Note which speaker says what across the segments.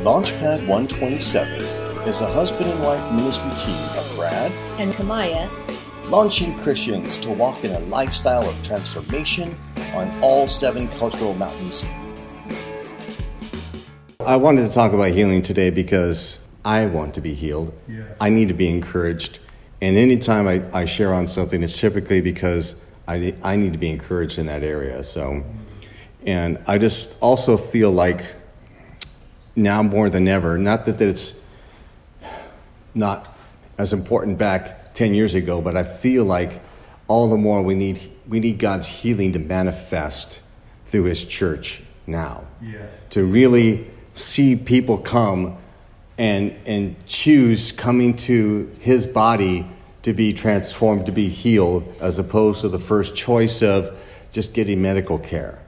Speaker 1: Launchpad 127 is a husband and wife ministry team of Brad
Speaker 2: and Kamaya,
Speaker 1: launching Christians to walk in a lifestyle of transformation on all seven cultural mountains.
Speaker 3: I wanted to talk about healing today because I want to be healed.
Speaker 4: Yeah.
Speaker 3: I need to be encouraged. And anytime I, I share on something, it's typically because I, I need to be encouraged in that area. So, and I just also feel like now more than ever, not that, that it's not as important back 10 years ago, but I feel like all the more we need, we need God's healing to manifest through His church now.
Speaker 4: Yeah.
Speaker 3: To really see people come and, and choose coming to His body to be transformed, to be healed, as opposed to the first choice of just getting medical care.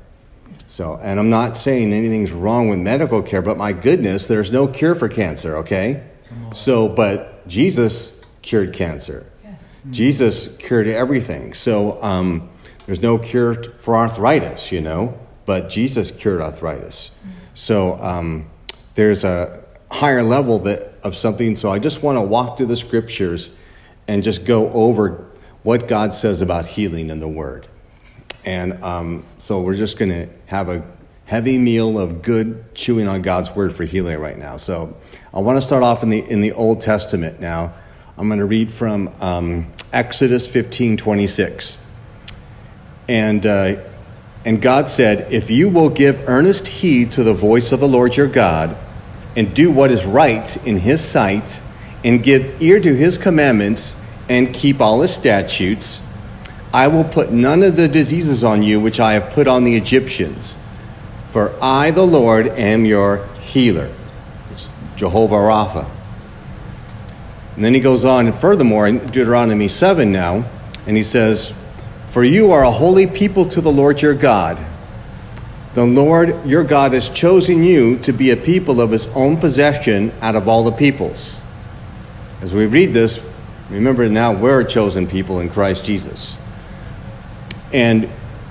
Speaker 3: So, and I'm not saying anything's wrong with medical care, but my goodness, there's no cure for cancer, okay? So, but Jesus cured cancer. Yes. Jesus cured everything. So, um, there's no cure for arthritis, you know, but Jesus cured arthritis. So, um, there's a higher level that, of something. So, I just want to walk through the scriptures and just go over what God says about healing in the Word. And um, so we're just going to have a heavy meal of good chewing on God's word for healing right now. So I want to start off in the in the Old Testament now. I'm going to read from um, Exodus 15, 26. And uh, and God said, "If you will give earnest heed to the voice of the Lord your God, and do what is right in His sight, and give ear to His commandments, and keep all His statutes." I will put none of the diseases on you which I have put on the Egyptians. For I, the Lord, am your healer. It's Jehovah Rapha. And then he goes on, furthermore, in Deuteronomy 7 now, and he says, For you are a holy people to the Lord your God. The Lord your God has chosen you to be a people of his own possession out of all the peoples. As we read this, remember now we're a chosen people in Christ Jesus and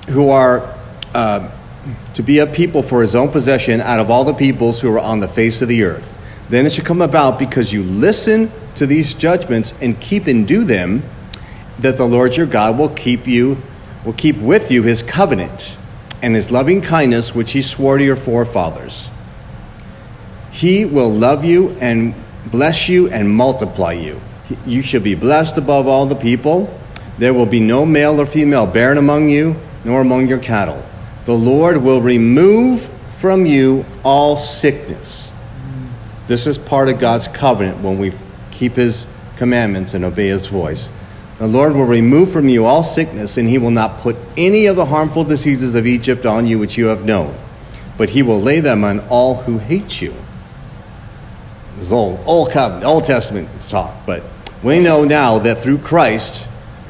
Speaker 3: who are uh, to be a people for his own possession out of all the peoples who are on the face of the earth. Then it shall come about because you listen to these judgments and keep and do them, that the Lord your God will keep you, will keep with you his covenant and his loving kindness which he swore to your forefathers. He will love you and bless you and multiply you. You shall be blessed above all the people. There will be no male or female barren among you, nor among your cattle. The Lord will remove from you all sickness. This is part of God's covenant when we keep His commandments and obey His voice. The Lord will remove from you all sickness, and He will not put any of the harmful diseases of Egypt on you which you have known, but He will lay them on all who hate you. This is old, old covenant, Old Testament talk, but we know now that through Christ,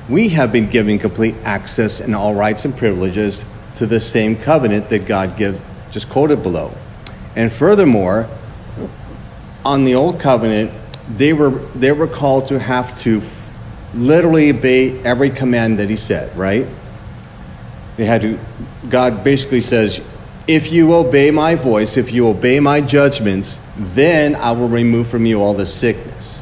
Speaker 3: we have been given complete access and all rights and privileges to the same covenant that God give, just quoted below. And furthermore, on the old covenant, they were, they were called to have to f- literally obey every command that he said, right? They had to, God basically says, if you obey my voice, if you obey my judgments, then I will remove from you all the sickness.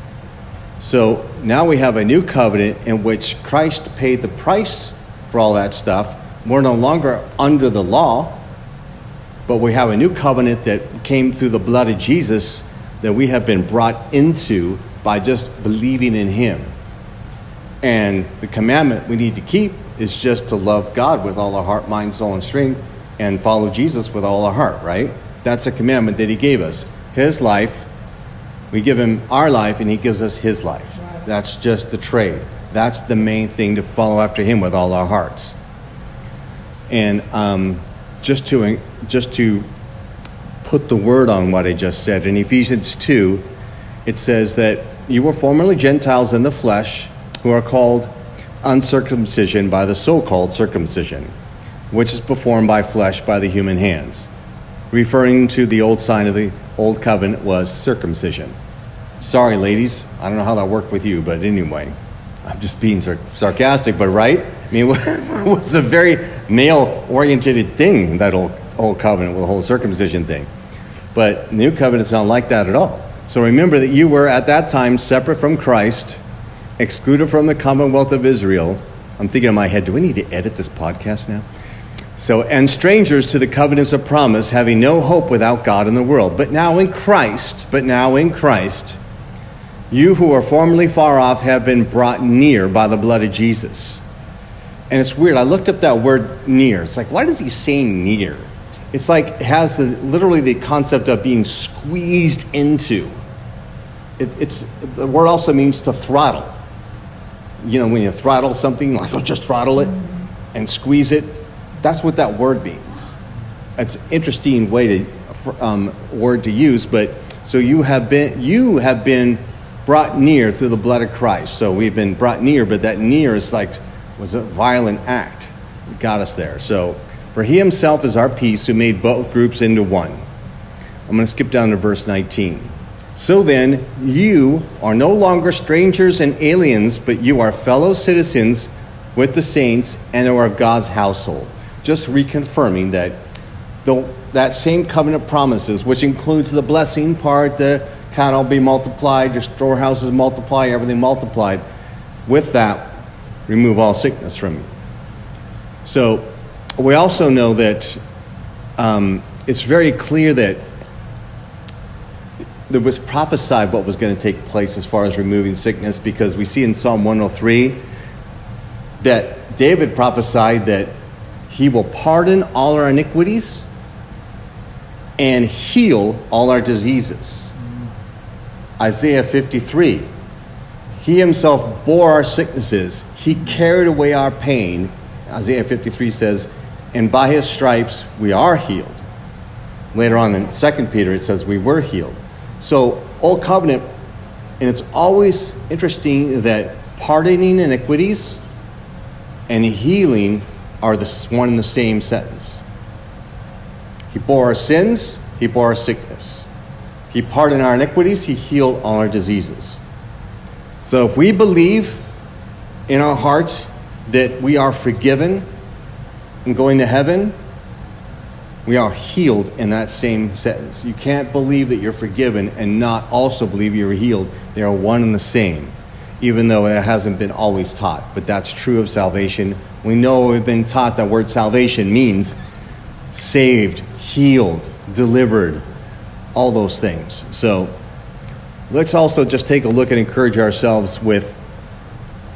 Speaker 3: So now we have a new covenant in which Christ paid the price for all that stuff. We're no longer under the law, but we have a new covenant that came through the blood of Jesus that we have been brought into by just believing in Him. And the commandment we need to keep is just to love God with all our heart, mind, soul, and strength, and follow Jesus with all our heart, right? That's a commandment that He gave us. His life, we give Him our life, and He gives us His life. That's just the trade. That's the main thing to follow after Him with all our hearts. And um, just to just to put the word on what I just said in Ephesians two, it says that you were formerly Gentiles in the flesh, who are called uncircumcision by the so-called circumcision, which is performed by flesh by the human hands, referring to the old sign of the old covenant was circumcision. Sorry, ladies. I don't know how that worked with you, but anyway, I'm just being sar- sarcastic, but right? I mean, it was a very male oriented thing, that old, old covenant with the whole circumcision thing. But new covenant's not like that at all. So remember that you were at that time separate from Christ, excluded from the commonwealth of Israel. I'm thinking in my head, do we need to edit this podcast now? So, and strangers to the covenants of promise, having no hope without God in the world. But now in Christ, but now in Christ, you who were formerly far off have been brought near by the blood of Jesus. And it's weird. I looked up that word near. It's like, why does he say near? It's like it has the, literally the concept of being squeezed into. It, it's the word also means to throttle. You know, when you throttle something, like oh, just throttle it and squeeze it. That's what that word means. It's an interesting way to um, word to use, but so you have been you have been brought near through the blood of Christ. So we've been brought near, but that near is like was a violent act. It got us there. So for he himself is our peace who made both groups into one. I'm going to skip down to verse 19. So then, you are no longer strangers and aliens, but you are fellow citizens with the saints and are of God's household. Just reconfirming that the, that same covenant promises, which includes the blessing part, the cattle be multiplied, your storehouses multiply, everything multiplied. With that, remove all sickness from you. So we also know that um, it's very clear that there was prophesied what was going to take place as far as removing sickness because we see in Psalm 103 that David prophesied that he will pardon all our iniquities and heal all our diseases. Isaiah 53 He himself bore our sicknesses, he carried away our pain. Isaiah 53 says, and by his stripes we are healed. Later on in 2 Peter, it says we were healed. So, Old Covenant, and it's always interesting that pardoning iniquities and healing are the one and the same sentence. He bore our sins, he bore our sickness. He pardoned our iniquities, he healed all our diseases. So if we believe in our hearts that we are forgiven and going to heaven, we are healed in that same sentence. You can't believe that you're forgiven and not also believe you're healed. They are one and the same, even though it hasn't been always taught. But that's true of salvation. We know we've been taught that word salvation means saved, healed, delivered, all those things. So let's also just take a look and encourage ourselves with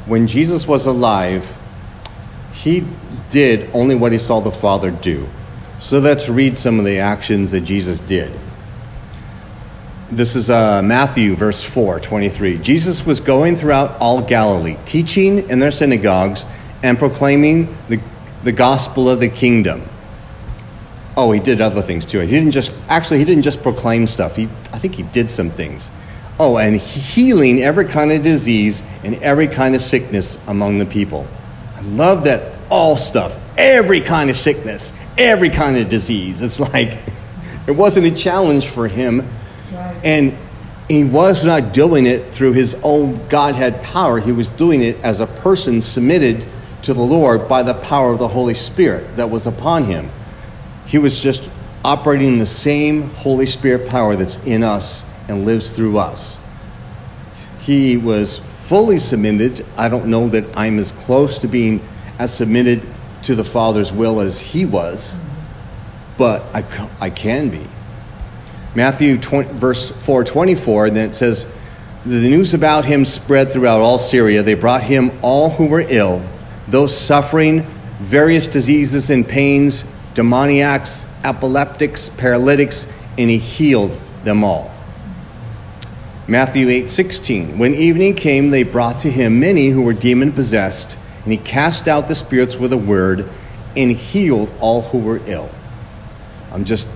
Speaker 3: when Jesus was alive, he did only what he saw the Father do. So let's read some of the actions that Jesus did. This is uh, Matthew, verse 4, 23. Jesus was going throughout all Galilee, teaching in their synagogues and proclaiming the, the gospel of the kingdom. Oh, he did other things too. He didn't just, actually, he didn't just proclaim stuff. He, I think he did some things. Oh, and healing every kind of disease and every kind of sickness among the people. I love that all stuff, every kind of sickness, every kind of disease. It's like it wasn't a challenge for him. And he was not doing it through his own Godhead power. He was doing it as a person submitted to the Lord by the power of the Holy Spirit that was upon him. He was just operating the same Holy Spirit power that's in us and lives through us. He was fully submitted. I don't know that I'm as close to being as submitted to the Father's will as he was, but I, I can be. Matthew 20, verse 4 24, and then it says, The news about him spread throughout all Syria. They brought him all who were ill, those suffering various diseases and pains, demoniacs, epileptics, paralytics, and he healed them all. Matthew 8 16, When evening came, they brought to him many who were demon possessed and he cast out the spirits with a word and healed all who were ill. I'm just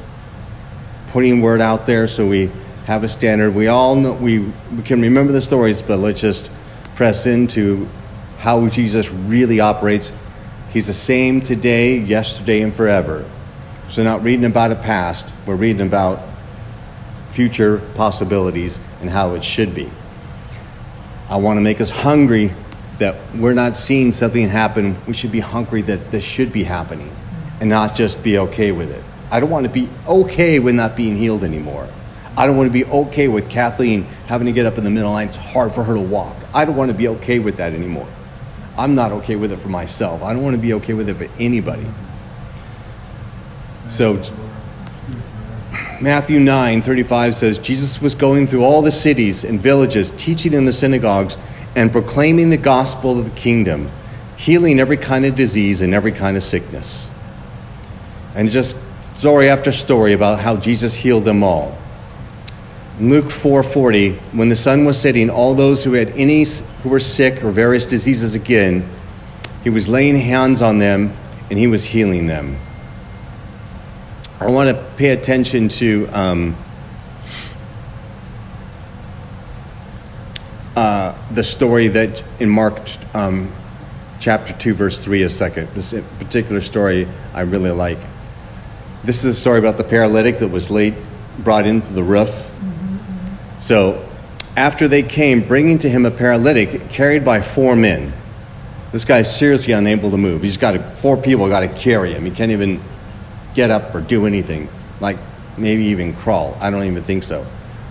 Speaker 3: putting word out there so we have a standard. We all know, we, we can remember the stories, but let's just press into how Jesus really operates. He's the same today, yesterday, and forever. So, not reading about the past, we're reading about future possibilities and how it should be. I want to make us hungry that we're not seeing something happen, we should be hungry that this should be happening and not just be okay with it. I don't want to be okay with not being healed anymore. I don't want to be okay with Kathleen having to get up in the middle of the night. It's hard for her to walk. I don't want to be okay with that anymore. I'm not okay with it for myself. I don't want to be okay with it for anybody. So, Matthew 9 35 says, Jesus was going through all the cities and villages, teaching in the synagogues, and proclaiming the gospel of the kingdom, healing every kind of disease and every kind of sickness. And just story after story about how Jesus healed them all. Luke 4:40, when the sun was setting, all those who had any who were sick or various diseases again, he was laying hands on them and he was healing them. I want to pay attention to um, uh, the story that in Mark um, chapter 2, verse 3 a second. This particular story I really like. This is a story about the paralytic that was late brought into the roof. So, after they came, bringing to him a paralytic carried by four men. This guy's seriously unable to move. He's got to, four people got to carry him. He can't even get up or do anything, like maybe even crawl. I don't even think so.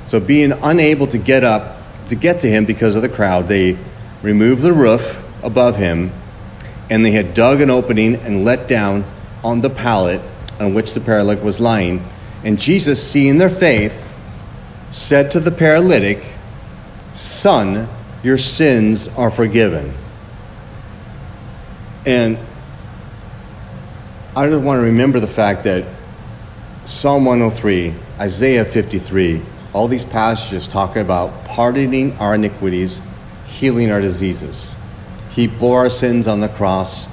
Speaker 3: So, being unable to get up to get to him because of the crowd, they removed the roof above him and they had dug an opening and let down on the pallet on which the paralytic was lying. And Jesus, seeing their faith, said to the paralytic, Son, your sins are forgiven. And I just want to remember the fact that Psalm 103, Isaiah 53, all these passages talk about pardoning our iniquities, healing our diseases. He bore our sins on the cross,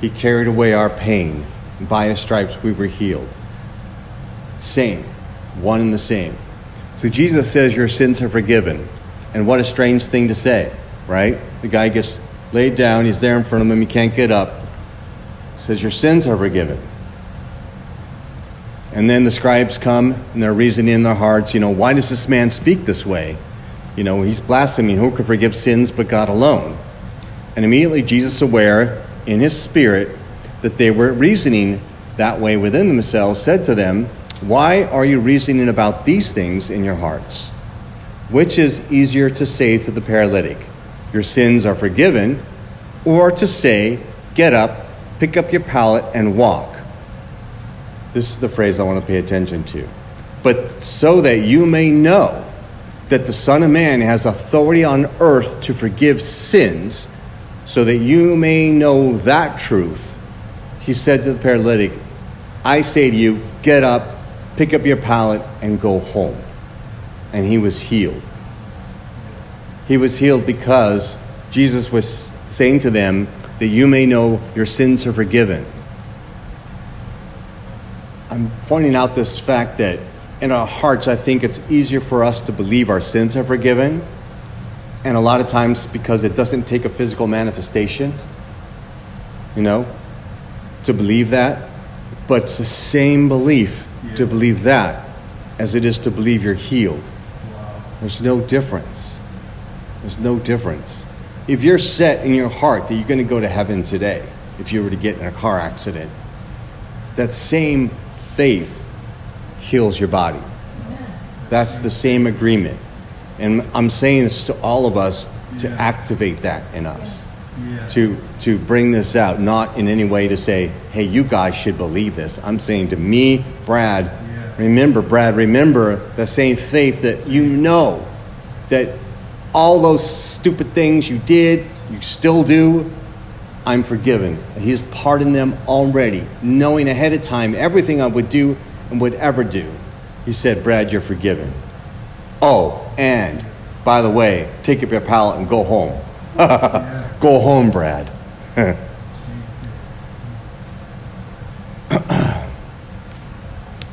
Speaker 3: He carried away our pain. By His stripes we were healed. Same, one and the same. So Jesus says, Your sins are forgiven. And what a strange thing to say, right? The guy gets laid down, he's there in front of him, he can't get up He says, Your sins are forgiven. And then the scribes come and they're reasoning in their hearts, you know, why does this man speak this way? You know, he's blaspheming. Who can forgive sins but God alone? And immediately Jesus, aware in his spirit that they were reasoning that way within themselves, said to them, Why are you reasoning about these things in your hearts? Which is easier to say to the paralytic, Your sins are forgiven, or to say, Get up, pick up your pallet and walk. This is the phrase I want to pay attention to. But so that you may know that the Son of Man has authority on earth to forgive sins, so that you may know that truth, he said to the paralytic, I say to you, get up, pick up your pallet, and go home. And he was healed. He was healed because Jesus was saying to them, that you may know your sins are forgiven. I'm pointing out this fact that in our hearts, I think it's easier for us to believe our sins are forgiven. And a lot of times, because it doesn't take a physical manifestation, you know, to believe that. But it's the same belief yeah. to believe that as it is to believe you're healed. Wow. There's no difference. There's no difference if you're set in your heart that you're going to go to heaven today, if you were to get in a car accident, that same faith heals your body. That's the same agreement. And I'm saying this to all of us to yeah. activate that in us. Yeah. To, to bring this out, not in any way to say, hey, you guys should believe this. I'm saying to me, Brad, yeah. remember, Brad, remember the same faith that you know that all those stupid things you did, you still do, I'm forgiven. He's pardoned them already, knowing ahead of time everything I would do and would ever do. He said, Brad, you're forgiven. Oh, and by the way, take up your pallet and go home. go home, Brad.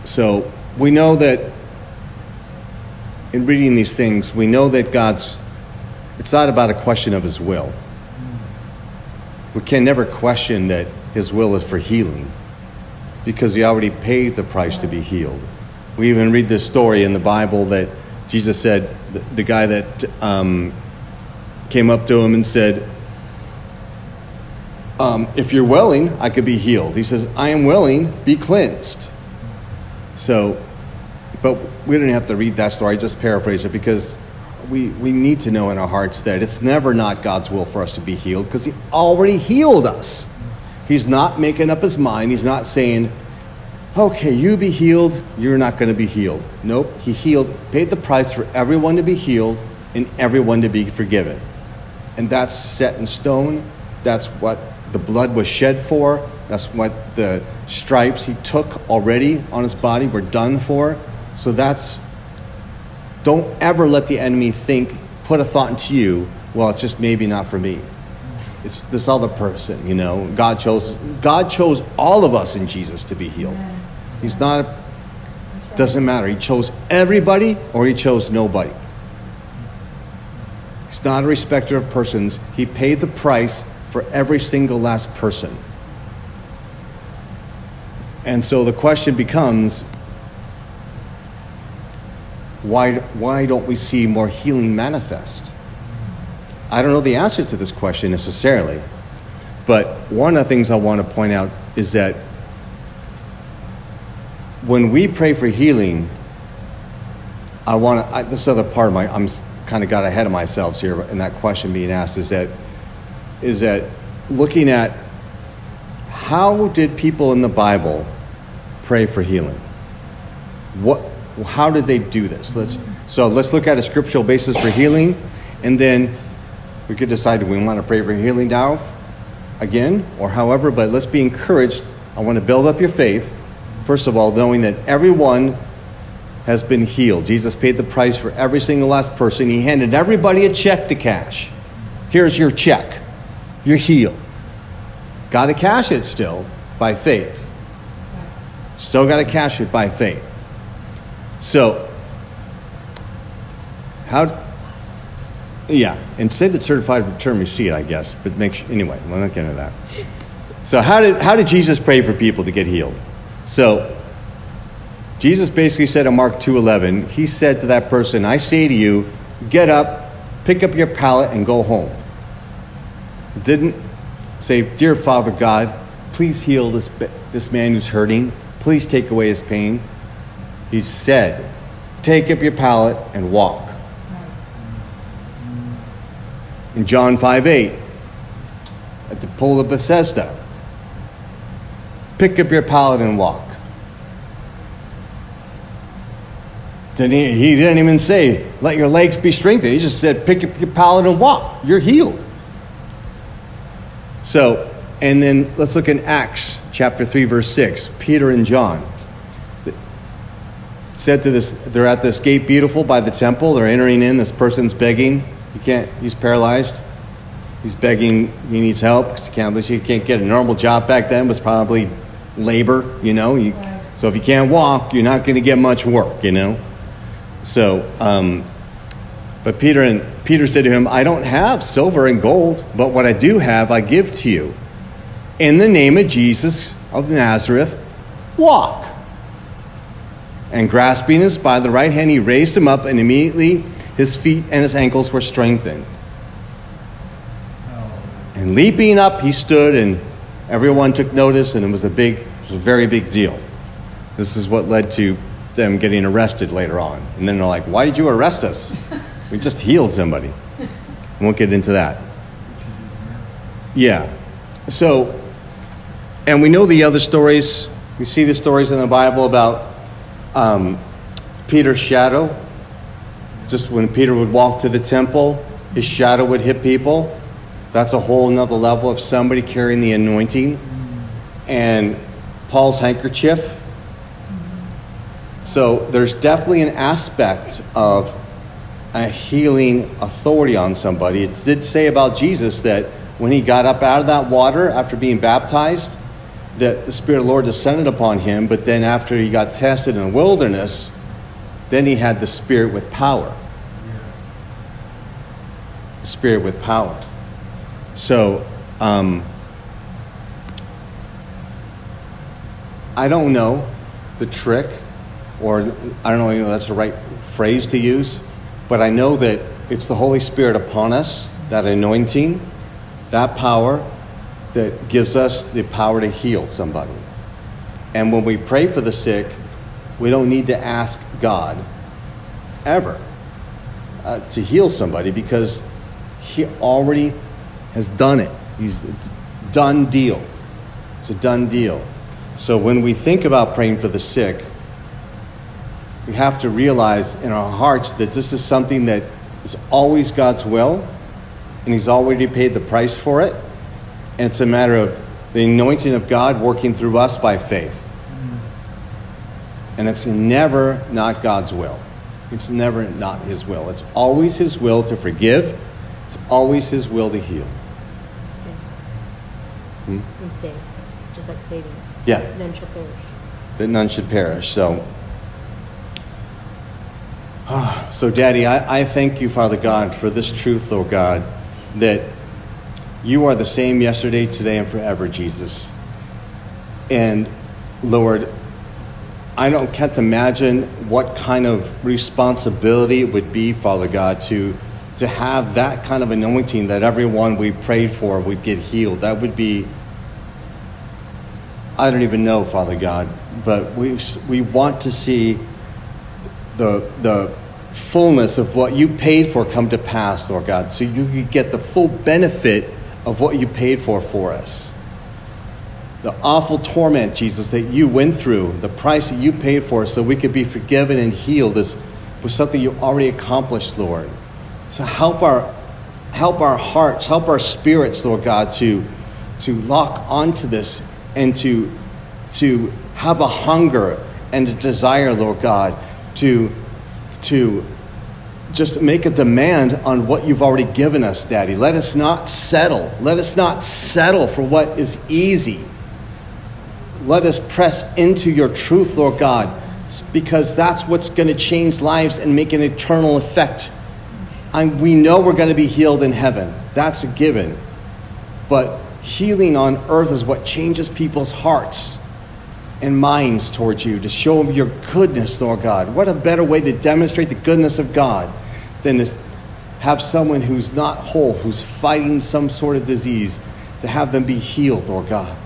Speaker 3: so we know that in reading these things, we know that God's it's not about a question of his will. We can never question that his will is for healing because he already paid the price to be healed. We even read this story in the Bible that Jesus said, the, the guy that um, came up to him and said, um, If you're willing, I could be healed. He says, I am willing, be cleansed. So, but we don't have to read that story, I just paraphrase it because we, we need to know in our hearts that it's never not God's will for us to be healed because He already healed us. He's not making up His mind. He's not saying, okay, you be healed, you're not going to be healed. Nope, He healed, paid the price for everyone to be healed and everyone to be forgiven. And that's set in stone. That's what the blood was shed for. That's what the stripes he took already on his body were done for. So that's, don't ever let the enemy think, put a thought into you, well, it's just maybe not for me. It's this other person, you know. God chose, God chose all of us in Jesus to be healed. He's not, doesn't matter. He chose everybody or he chose nobody. He's not a respecter of persons. He paid the price for every single last person. And so the question becomes why, why don't we see more healing manifest? I don't know the answer to this question necessarily, but one of the things I want to point out is that when we pray for healing, I want to, I, this other part of my, I'm kind of got ahead of myself here in that question being asked is that, is that looking at how did people in the Bible pray for healing? What, how did they do this? Let's, so let's look at a scriptural basis for healing, and then we could decide do we want to pray for healing now again or however, but let's be encouraged. I want to build up your faith, first of all, knowing that everyone has been healed. Jesus paid the price for every single last person. He handed everybody a check to cash. Here's your check. You're healed. Got to cash it still by faith. Still got to cash it by faith. So, how? Yeah, send it certified return receipt, I guess. But make sure, anyway, we're not getting into that. So, how did how did Jesus pray for people to get healed? So, Jesus basically said in Mark 2:11, he said to that person, "I say to you, get up, pick up your pallet and go home." Didn't say, "Dear Father God, please heal this this man who's hurting. Please take away his pain." He said, "Take up your pallet and walk." In John 5 8, at the pool of Bethesda, pick up your pallet and walk. Didn't he, he didn't even say, let your legs be strengthened. He just said, pick up your pallet and walk. You're healed. So, and then let's look in Acts chapter 3, verse 6. Peter and John said to this, they're at this gate beautiful by the temple. They're entering in. This person's begging. He can't, he's paralyzed. He's begging, he needs help because he can't, he can't get a normal job back then. It was probably labor, you know. You, so if you can't walk, you're not going to get much work, you know. So, um, but Peter and Peter said to him, I don't have silver and gold, but what I do have, I give to you. In the name of Jesus of Nazareth, walk. And grasping his by the right hand, he raised him up, and immediately his feet and his ankles were strengthened. And leaping up, he stood, and everyone took notice, and it was a big, it was a very big deal. This is what led to them getting arrested later on. And then they're like, Why did you arrest us? We just healed somebody. Won't get into that. Yeah. So, and we know the other stories. We see the stories in the Bible about um, Peter's shadow. Just when Peter would walk to the temple, his shadow would hit people. That's a whole nother level of somebody carrying the anointing. And Paul's handkerchief so there's definitely an aspect of a healing authority on somebody. It did say about Jesus that when he got up out of that water after being baptized, that the Spirit of the Lord descended upon him, but then after he got tested in the wilderness, then he had the Spirit with power. The Spirit with power. So, um, I don't know the trick or I don't know if that's the right phrase to use, but I know that it's the Holy Spirit upon us, that anointing, that power that gives us the power to heal somebody. And when we pray for the sick, We don't need to ask God ever uh, to heal somebody because He already has done it. He's done deal. It's a done deal. So when we think about praying for the sick, we have to realize in our hearts that this is something that is always God's will, and He's already paid the price for it. And it's a matter of the anointing of God working through us by faith. And it's never not God's will. It's never not His will. It's always His will to forgive, it's always His will to heal.
Speaker 2: Save.
Speaker 3: Hmm?
Speaker 2: And save. Just like saving.
Speaker 3: Yeah.
Speaker 2: That None shall perish.
Speaker 3: that none should perish. So, so Daddy, I, I thank you, Father God, for this truth, Lord God, that you are the same yesterday, today, and forever, Jesus. And Lord, I don't can't imagine what kind of responsibility it would be, Father God, to to have that kind of anointing that everyone we prayed for would get healed. That would be I don't even know, Father God, but we, we want to see the, the fullness of what you paid for come to pass, Lord God, so you could get the full benefit of what you paid for for us. The awful torment, Jesus, that you went through, the price that you paid for so we could be forgiven and healed is, was something you already accomplished, Lord. So help our, help our hearts, help our spirits, Lord God, to, to lock onto this and to, to have a hunger and a desire, Lord God, to, to just make a demand on what you've already given us, Daddy. Let us not settle. Let us not settle for what is easy. Let us press into your truth, Lord God, because that's what's going to change lives and make an eternal effect. And we know we're going to be healed in heaven. That's a given. But healing on earth is what changes people's hearts and minds towards you to show your goodness, Lord God. What a better way to demonstrate the goodness of God than to have someone who's not whole, who's fighting some sort of disease, to have them be healed, Lord God.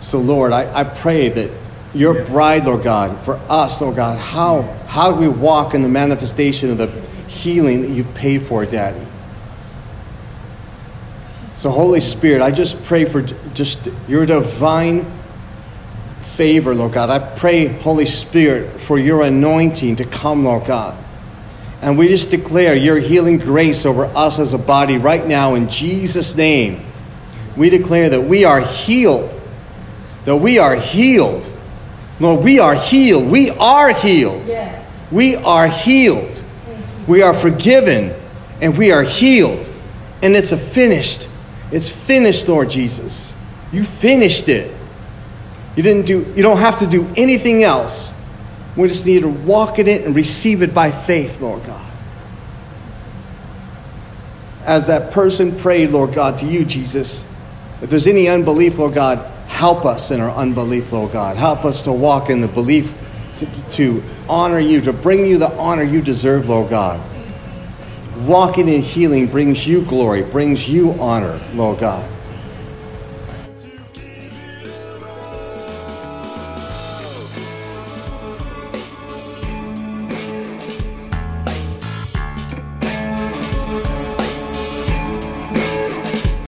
Speaker 3: So, Lord, I, I pray that your bride, Lord God, for us, Lord God, how, how do we walk in the manifestation of the healing that you've paid for, Daddy? So, Holy Spirit, I just pray for just your divine favor, Lord God. I pray, Holy Spirit, for your anointing to come, Lord God. And we just declare your healing grace over us as a body right now in Jesus' name. We declare that we are healed. That we are healed. Lord, we are healed. We are healed.
Speaker 2: Yes.
Speaker 3: We are healed. We are forgiven and we are healed. And it's a finished. It's finished, Lord Jesus. You finished it. You didn't do you don't have to do anything else. We just need to walk in it and receive it by faith, Lord God. As that person prayed, Lord God, to you, Jesus, if there's any unbelief, Lord God, help us in our unbelief, Lord God. Help us to walk in the belief to, to honor you, to bring you the honor you deserve, Lord God. Walking in healing brings you glory, brings you honor, Lord God.